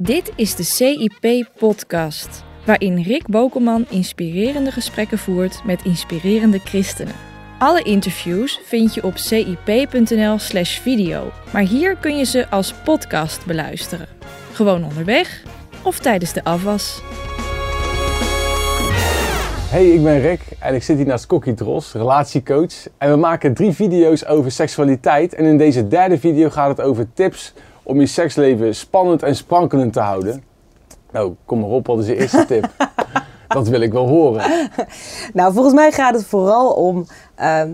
Dit is de CIP-podcast, waarin Rick Bokelman inspirerende gesprekken voert met inspirerende christenen. Alle interviews vind je op cip.nl/slash video, maar hier kun je ze als podcast beluisteren. Gewoon onderweg of tijdens de afwas. Hey, ik ben Rick en ik zit hier naast Kokkie Dros, relatiecoach. En we maken drie video's over seksualiteit. En in deze derde video gaat het over tips om je seksleven spannend en sprankelend te houden. Nou, kom maar op, wat is de eerste tip? Dat wil ik wel horen. Nou, volgens mij gaat het vooral om ehm,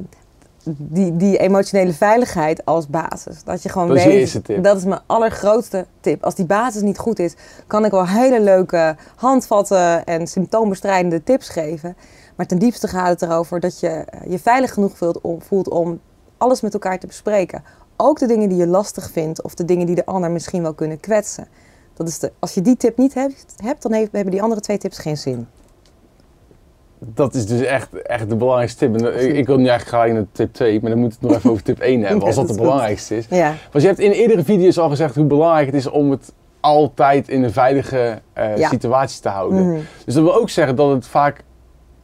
die, die emotionele veiligheid als basis. Dat je gewoon Dat is je weet, eerste tip. dat is mijn allergrootste tip. Als die basis niet goed is, kan ik wel hele leuke handvatten en symptoombestrijdende tips geven. Maar ten diepste gaat het erover dat je eh, je veilig genoeg voelt om, voelt om alles met elkaar te bespreken. Ook de dingen die je lastig vindt of de dingen die de ander misschien wel kunnen kwetsen. Dat is de, als je die tip niet hebt, hebt dan heeft, hebben die andere twee tips geen zin. Dat is dus echt, echt de belangrijkste tip. En eh, ik, ik wil nu eigenlijk gelijk naar tip 2, maar dan moeten we het nog even over tip 1 hebben, als Ja, dat dat de goed. belangrijkste is. Ja. Want je hebt in eerdere video's al gezegd hoe belangrijk het is om het altijd in een veilige eh, Ja. situatie te houden. Mhm. Dus dat wil ook zeggen dat het vaak,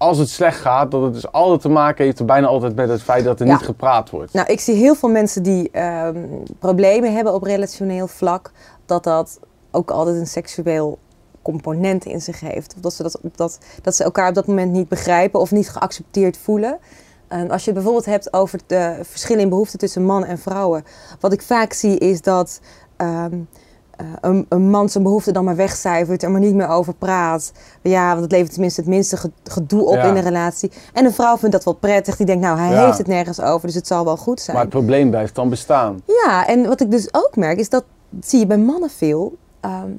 als het slecht gaat, dat het dus altijd te maken heeft, bijna altijd met het feit dat er Ja. niet gepraat wordt. Nou, ik zie heel veel mensen die ehm, problemen hebben op relationeel vlak, dat dat ook altijd een seksueel component in zich heeft. Of dat ze, dat, dat, dat ze elkaar op dat moment niet begrijpen of niet geaccepteerd voelen. En als je het bijvoorbeeld hebt over de verschillen in behoeften tussen man en vrouwen. Wat ik vaak zie is dat ehm, eh, een, een man zijn behoeften dan maar wegcijfert, er maar niet meer over praat. Ja, want het levert tenminste het minste ge- gedoe op Ja. in de relatie. En een vrouw vindt dat wel prettig. Die denkt, nou, hij Ja. heeft het nergens over, dus het zal wel goed zijn. Maar het probleem blijft dan bestaan. Ja, en wat ik dus ook merk is dat zie je bij mannen veel. ehm,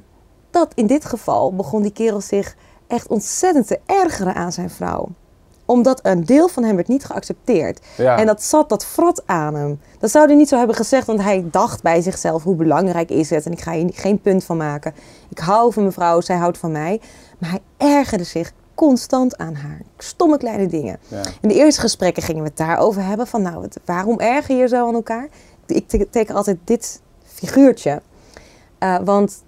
dat in dit geval begon die kerel zich echt ontzettend te ergeren aan zijn vrouw. Omdat een deel van hem werd niet geaccepteerd. Ja. En dat zat, dat vrat aan hem. Dat zou hij niet zo hebben gezegd, want hij dacht bij zichzelf hoe belangrijk is het. En ik ga hier geen punt van maken. Ik hou van mijn vrouw, zij houdt van mij. Maar hij ergerde zich constant aan haar. Stomme kleine dingen. Ja. In de eerste gesprekken gingen we het daarover hebben. Van nou, waarom erger je zo aan elkaar? Ik te- teken altijd dit figuurtje. Eh, want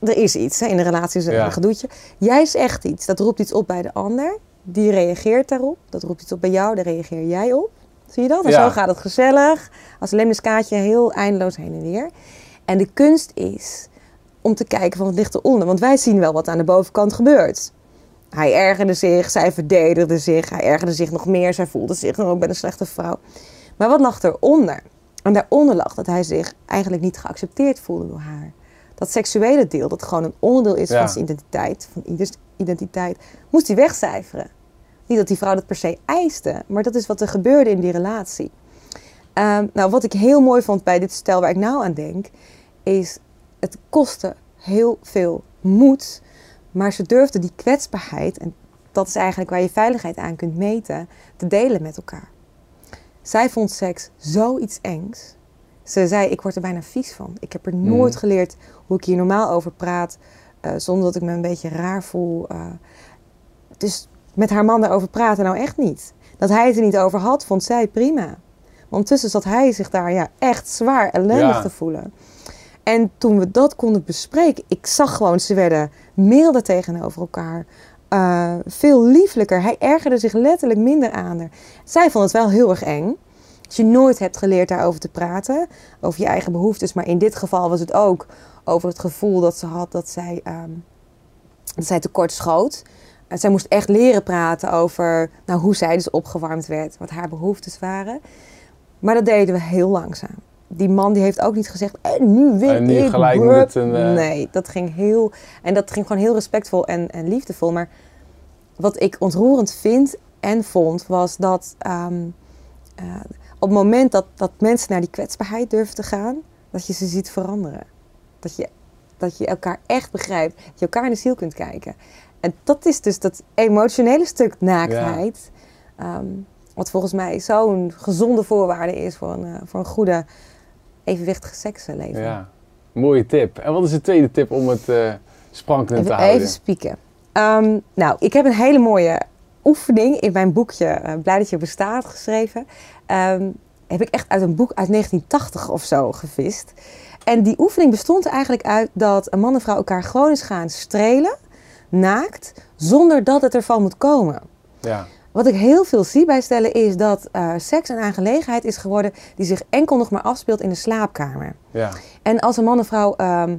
er is iets hè, in de relatie, is een Ja. gedoetje. Jij zegt iets, dat roept iets op bij de ander. Die reageert daarop. Dat roept iets op bij jou, daar reageer jij op. Zie je dat? En Ja. zo gaat het gezellig. Als een lemmiskaatje heel eindeloos heen en weer. En de kunst is om te kijken van wat ligt eronder. Want wij zien wel wat aan de bovenkant gebeurt. Hij ergerde zich, zij verdedigde zich, hij ergerde zich nog meer, zij voelde zich ook bij een slechte vrouw. Maar wat lag eronder? En daaronder lag dat hij zich eigenlijk niet geaccepteerd voelde door haar. Dat seksuele deel, dat gewoon een onderdeel is Ja. van zijn identiteit, van ieders identiteit, moest hij wegcijferen. Niet dat die vrouw dat per se eiste, maar dat is wat er gebeurde in die relatie. Ehm, nou, wat ik heel mooi vond bij dit stel waar ik nou aan denk, is het kostte heel veel moed, maar ze durfden die kwetsbaarheid, en dat is eigenlijk waar je veiligheid aan kunt meten, te delen met elkaar. Zij vond seks zoiets engs. Ze zei, ik word er bijna vies van. Ik heb er nooit Mhm. geleerd hoe ik hier normaal over praat, eh, zonder dat ik me een beetje raar voel. eh. dus met haar man daarover praten nou echt niet. Dat hij het er niet over had, vond zij prima. Maar ondertussen zat hij zich daar ja, echt zwaar ellendig Ja. te voelen. En toen we dat konden bespreken, ik zag gewoon, ze werden milder tegenover elkaar. eh, veel lieflijker. Hij ergerde zich letterlijk minder aan haar. Zij vond het wel heel erg eng. Als je nooit hebt geleerd daarover te praten, over je eigen behoeftes. Maar in dit geval was het ook over het gevoel dat ze had dat zij, ehm, dat zij tekort schoot. En zij moest echt leren praten over nou, hoe zij dus opgewarmd werd, wat haar behoeftes waren. Maar dat deden we heel langzaam. Die man die heeft ook niet gezegd, en nu wil En niet ik gelijk burp." met een, eh, Nee, dat ging heel... En dat ging gewoon heel respectvol en, en liefdevol. Maar wat ik ontroerend vind en vond, was dat... ehm, eh, op het moment dat, dat mensen naar die kwetsbaarheid durven te gaan... dat je ze ziet veranderen. Dat je, dat je elkaar echt begrijpt. Dat je elkaar in de ziel kunt kijken. En dat is dus dat emotionele stuk naaktheid... ehm, wat volgens mij zo'n gezonde voorwaarde is voor een, eh, voor een goede, evenwichtige seksleven. Ja, mooie tip. En wat is de tweede tip om het sprankelend te houden? even spieken. Ehm, nou, ik heb een hele mooie oefening in mijn boekje eh, Blij dat je bestaat geschreven. Ehm, heb ik echt uit een boek uit 1980 of zo gevist. En die oefening bestond eigenlijk uit dat een man en vrouw elkaar gewoon eens gaan strelen, naakt, zonder dat het ervan moet komen. Ja. Wat ik heel veel zie bij stellen is dat eh, seks een aangelegenheid is geworden die zich enkel nog maar afspeelt in de slaapkamer. Ja. En als een man en vrouw ehm,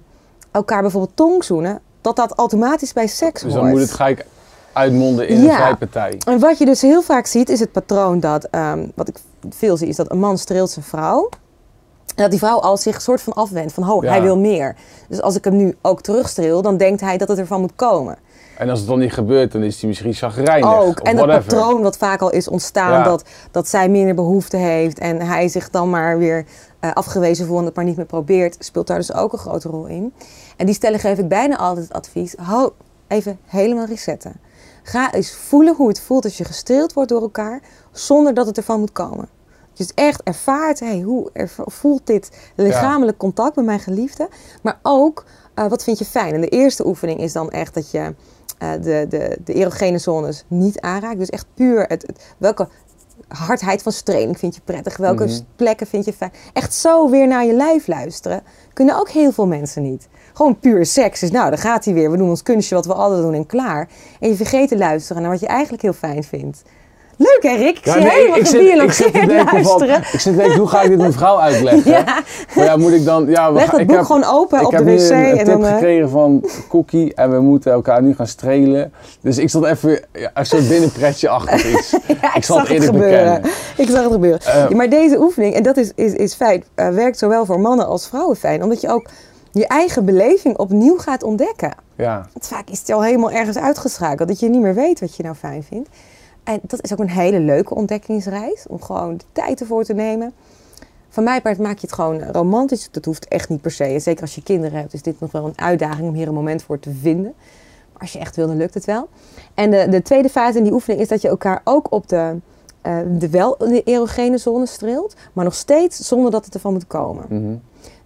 elkaar bijvoorbeeld tongzoenen, dat dat automatisch bij seks Dus hoort. dan moet het gelijk uitmonden in een Ja. vrijpartij. En wat je dus heel vaak ziet, is het patroon dat, ehm, wat ik veel zie, is dat een man streelt zijn vrouw. En dat die vrouw al zich soort van afwendt, van oh, Ja. hij wil meer. Dus als ik hem nu ook terugstreel, dan denkt hij dat het ervan moet komen. En als het dan niet gebeurt, dan is hij misschien chagrijnig. Ook. En dat patroon wat vaak al is ontstaan, Ja. dat, dat zij minder behoefte heeft en hij zich dan maar weer eh, afgewezen voelt en het maar niet meer probeert, speelt daar dus ook een grote rol in. En die stellen geef ik bijna altijd het advies, hou even helemaal resetten. Ga eens voelen hoe het voelt als je gestreeld wordt door elkaar, zonder dat het ervan moet komen. Het echt ervaart, hey, hoe voelt dit lichamelijk contact met mijn geliefde? Maar ook, eh, wat vind je fijn? En de eerste oefening is dan echt dat je eh, de, de, de erogene zones niet aanraakt. Dus echt puur het- welke hardheid van streling vind je prettig? Welke Mhm. plekken vind je fijn? Echt zo weer naar je lijf luisteren. Kunnen ook heel veel mensen niet. Gewoon puur seks is, nou, dan gaat hij weer. We doen ons kunstje wat we altijd doen en klaar. En je vergeet te luisteren naar wat je eigenlijk heel fijn vindt. Leuk hè Rick? Ik Ja, zie nee, helemaal ik, zit, ik zit te denken van, ik zit te denken, hoe ga ik dit mijn vrouw uitleggen? Ja. Maar ja, moet ik dan... Ja, we Leg dat ik boek heb, gewoon open ik op de heb wc. nu een, een en tip dan, eh, gekregen van Cookie en we moeten elkaar nu gaan strelen. Dus ik zat even ja, een soort binnenpretje achter iets. Ja, ik zal het gebeuren. bekennen. Ik zag het gebeuren. Eh, maar deze oefening, en dat is, is, is fijn, eh, werkt zowel voor mannen als vrouwen fijn. Omdat je ook je eigen beleving opnieuw gaat ontdekken. Ja, Want vaak is het al helemaal ergens uitgeschakeld. Dat je niet meer weet wat je nou fijn vindt. En dat is ook een hele leuke ontdekkingsreis. Om gewoon de tijd ervoor te nemen. Van mij part maak je het gewoon romantisch. Dat hoeft echt niet per se. En zeker als je kinderen hebt is dit nog wel een uitdaging om hier een moment voor te vinden. Maar als je echt wil, dan lukt het wel. En de, de tweede fase in die oefening is dat je elkaar ook op de, eh, de wel de erogene zone streelt. Maar nog steeds zonder dat het ervan moet komen. mhm.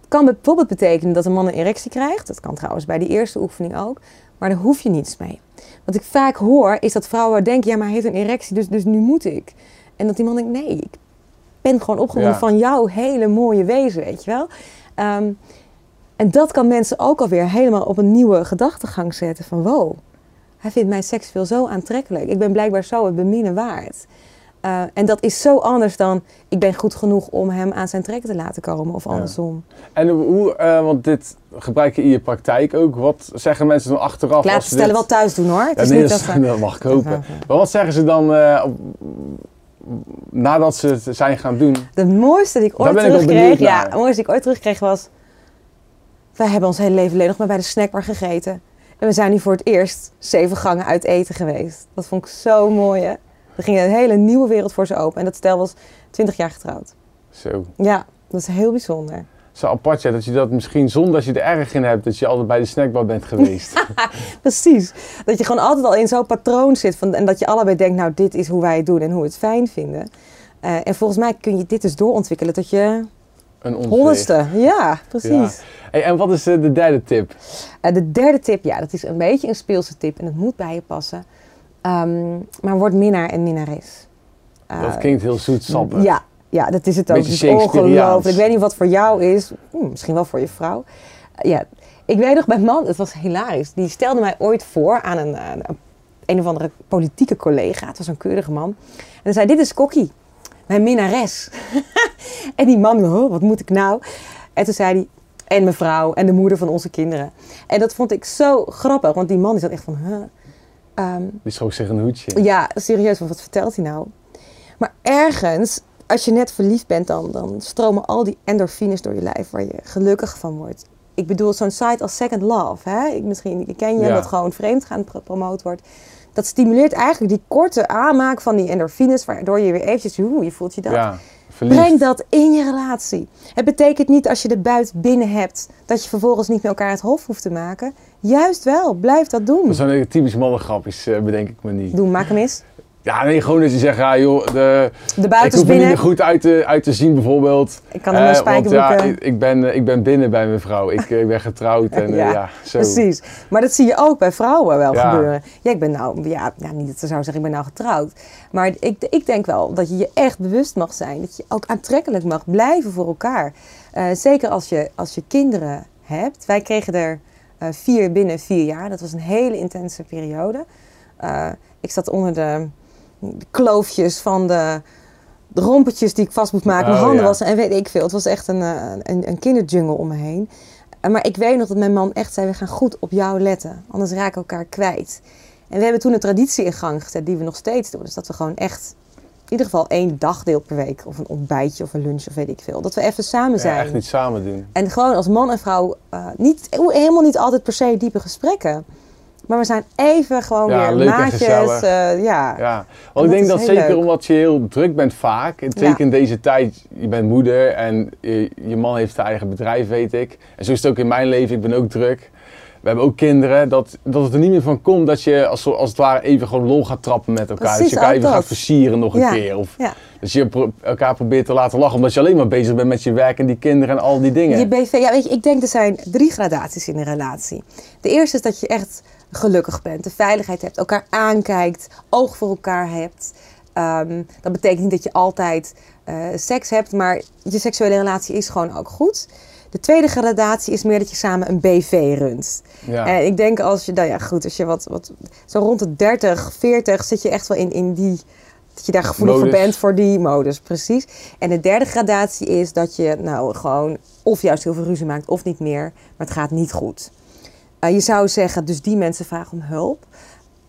Het kan bijvoorbeeld betekenen dat een man een erectie krijgt. Dat kan trouwens bij die eerste oefening ook. Maar daar hoef je niets mee. Wat ik vaak hoor is dat vrouwen denken... ja, maar hij heeft een erectie, dus, dus nu moet ik. En dat die man denkt, nee, ik ben gewoon opgewonden Ja. van jouw hele mooie wezen, weet je wel. Ehm, en dat kan mensen ook alweer helemaal op een nieuwe gedachtegang zetten. Van wow, hij vindt mijn seksueel zo aantrekkelijk. Ik ben blijkbaar zo het beminnen waard. Eh, en dat is zo anders dan ik ben goed genoeg om hem aan zijn trek te laten komen of Ja. andersom. En hoe, eh, want dit gebruik je in je praktijk ook. Wat zeggen mensen dan achteraf? Ik laat als het ze stellen dit- wel thuis doen hoor. Het Ja, is nee, niet dat, dat dat mag ik hopen. Ja. Maar wat zeggen ze dan op- nadat ze het zijn gaan doen? De mooiste die ik ooit terugkreeg, ja, het mooiste die ik ooit terugkreeg was... Wij hebben ons hele leven alleen nog maar bij de snackbar gegeten. En we zijn nu voor het eerst zeven gangen uit eten geweest. Dat vond ik zo mooi, hè. Er ging een hele nieuwe wereld voor ze open. En dat stel was 20 jaar getrouwd. Zo. Ja, dat is heel bijzonder. Zo apart ja, dat je dat misschien zonder dat je er erg in hebt, dat je altijd bij de snackbar bent geweest. Precies. Dat je gewoon altijd al in zo'n patroon zit. Van, en dat je allebei denkt, nou, dit is hoe wij het doen en hoe we het fijn vinden. Eh, en volgens mij kun je dit dus doorontwikkelen tot je Een honderdste. Ja, precies. Hey, en wat is eh, de derde tip? Eh, de derde tip, ja, dat is een beetje een speelse tip en het moet bij je passen. Ehm, maar word minnaar en minnares. Eh, dat klinkt heel zoetsappig. ja, ja, dat is het ook. Het ongelooflijk. Ik weet niet wat voor jou is. Hm, misschien wel voor je vrouw. Eh, ja, ik weet nog, mijn man, het was hilarisch. Die stelde mij ooit voor aan een, aan een, een of andere politieke collega. Het was een keurige man. En hij zei, dit is Kokkie, mijn minnares. en die man, oh, wat moet ik nou? En toen zei hij, en mevrouw en de moeder van onze kinderen. En dat vond ik zo grappig, want die man die zat echt van, huh? Ehm, Die schrok zich een hoedje. ja, serieus, want wat vertelt hij nou? Maar ergens, als je net verliefd bent, dan, dan stromen al die endorfines door je lijf waar je gelukkig van wordt. Ik bedoel, zo'n site als Second Love, hè? Ik, misschien ken je Ja. dat gewoon vreemd gaan pro- promoot wordt. Dat stimuleert eigenlijk die korte aanmaak van die endorfines, waardoor je weer eventjes, hoe je voelt je dat. Ja, verliefd. Breng dat in je relatie. Het betekent niet als je de buit binnen hebt, dat je vervolgens niet met elkaar het hof hoeft te maken. Juist wel, blijf dat doen. Dat een typisch mannengrap, is, eh, bedenk ik me niet. Doe, maak hem eens. Ja, nee, gewoon dat je zegt, ja joh, de, De ik hoef er niet goed uit te, uit te zien bijvoorbeeld. Ik kan in mijn Eh, want spijkerbroeken. ja, ik, ben, eh, ik ben binnen bij mijn vrouw. Ik, eh, ik ben getrouwd en Ja, ja, zo. Precies. Maar dat zie je ook bij vrouwen wel Ja. gebeuren. Ja, ik ben nou, ja, ja, niet dat ze zou zeggen, ik ben nou getrouwd. Maar ik, ik denk wel dat je je echt bewust mag zijn. Dat je ook aantrekkelijk mag blijven voor elkaar. Zeker als je, als je kinderen hebt. Wij kregen er vier binnen vier jaar. Dat was een hele intense periode. Ik zat onder de, de kloofjes van de, de rompetjes die ik vast moet maken. Mijn Oh, handen ja. wassen en weet ik veel. Het was echt een, eh, een, een kinderjungle om me heen. Maar ik weet nog dat mijn man echt zei: we gaan goed op jou letten, anders raken we elkaar kwijt. En we hebben toen een traditie in gang gezet die we nog steeds doen. Dus dat we gewoon echt in ieder geval één dagdeel per week, of een ontbijtje of een lunch of weet ik veel, dat we even samen Ja, zijn. echt niet samen doen. En gewoon als man en vrouw, eh, niet, helemaal niet altijd per se diepe gesprekken. Maar we zijn even gewoon Ja, weer maatjes. eh, ja. Ja, want ik denk dat zeker leuk. omdat je heel druk bent vaak. En zeker in deze tijd, je bent moeder en je, je man heeft zijn eigen bedrijf, weet ik. En zo is het ook in mijn leven, ik ben ook druk. We hebben ook kinderen, dat, dat het er niet meer van komt dat je als, als het ware even gewoon lol gaat trappen met elkaar. Precies, dat je elkaar even dat. gaat versieren nog een Ja, keer. Of dat je pro- elkaar probeert te laten lachen, omdat je alleen maar bezig bent met je werk en die kinderen en al die dingen. Je BV, ja, weet je, ik denk er zijn drie gradaties in een relatie. De eerste is dat je echt gelukkig bent, de veiligheid hebt, elkaar aankijkt, oog voor elkaar hebt. Ehm, dat betekent niet dat je altijd eh, seks hebt, maar je seksuele relatie is gewoon ook goed. De tweede gradatie is meer dat je samen een BV runt. Ja. En ik denk als je, nou ja, goed, als je wat, wat zo rond de 30, 40 zit je echt wel in, in die, dat je daar gevoelig voor bent voor die modus, precies. En de derde gradatie is dat je nou gewoon of juist heel veel ruzie maakt of niet meer, maar het gaat niet goed. Eh, je zou zeggen, dus die mensen vragen om hulp.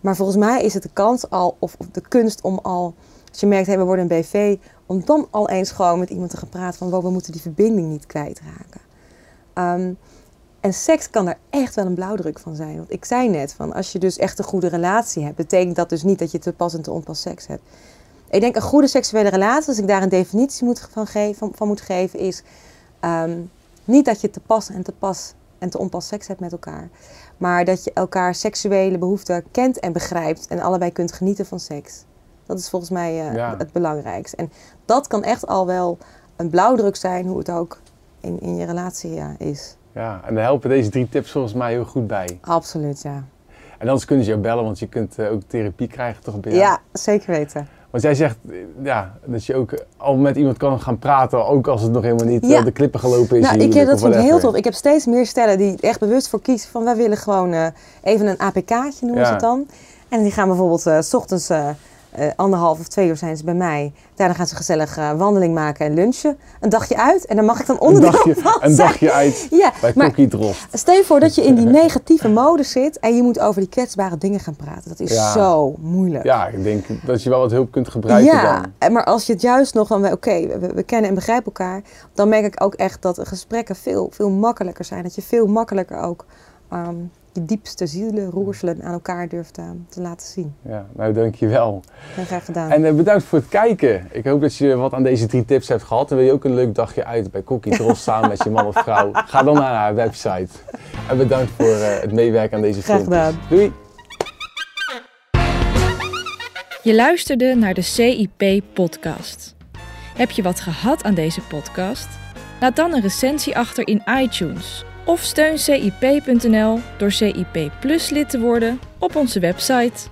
Maar volgens mij is het de kans al, of, de kunst om al, als je merkt, hey, we worden een BV, om dan al eens gewoon met iemand te gaan praten van, wow, we moeten die verbinding niet kwijtraken. Ehm, en seks kan daar echt wel een blauwdruk van zijn. Want ik zei net, van als je dus echt een goede relatie hebt, betekent dat dus niet dat je te pas en te onpas seks hebt. Ik denk een goede seksuele relatie, als ik daar een definitie moet van, geven, van, van moet geven, is ehm, niet dat je te pas en te pas en te onpas seks hebt met elkaar. Maar dat je elkaar seksuele behoeften kent en begrijpt en allebei kunt genieten van seks. Dat is volgens mij eh, Ja. het belangrijkste. En dat kan echt al wel een blauwdruk zijn, hoe het ook in, in je relatie ja, is. Ja, en daar helpen deze drie tips volgens mij heel goed bij. Absoluut, ja. En anders kunnen ze jou bellen, want je kunt eh, ook therapie krijgen toch bij Ja, jou? zeker weten. Want jij zegt ja, dat je ook al met iemand kan gaan praten, ook als het nog helemaal niet Ja. eh, de klippen gelopen is. Nou, ik, eh, dat vind ik heel tof. Ik heb steeds meer stellen die echt bewust voor kiezen van wij willen gewoon eh, even een APK'tje noemen Ja. ze het dan. En die gaan bijvoorbeeld s ochtends eh, eh, anderhalf of twee uur zijn ze bij mij. Daarna gaan ze gezellig eh, wandeling maken en lunchen. Een dagje uit en dan mag ik dan Een onderdeel dagje, van een dagje uit Ja, bij maar Cookie Drost. stel je voor dat je in die negatieve mode zit en je moet over die kwetsbare dingen gaan praten. Dat is Ja. zo moeilijk. Ja, ik denk dat je wel wat hulp kunt gebruiken ja, dan. en maar als je het juist nog van, oké, we, we kennen en begrijpen elkaar, dan merk ik ook echt dat gesprekken veel, veel makkelijker zijn. Dat je veel makkelijker ook ehm, je diepste zielen, roerselen aan elkaar durft te laten zien. Ja, nou dankjewel. Heel graag gedaan. En eh, bedankt voor het kijken. Ik hoop dat je wat aan deze drie tips hebt gehad. En wil je ook een leuk dagje uit bij Cookie Drost samen met je man of vrouw? Ga dan naar haar website. En bedankt voor eh, het meewerken aan deze Graag filmpjes. gedaan. Doei! Je luisterde naar de CIP-podcast. Heb je wat gehad aan deze podcast? Laat dan een recensie achter in iTunes. Of steun CIP.nl door CIP Plus lid te worden op onze website.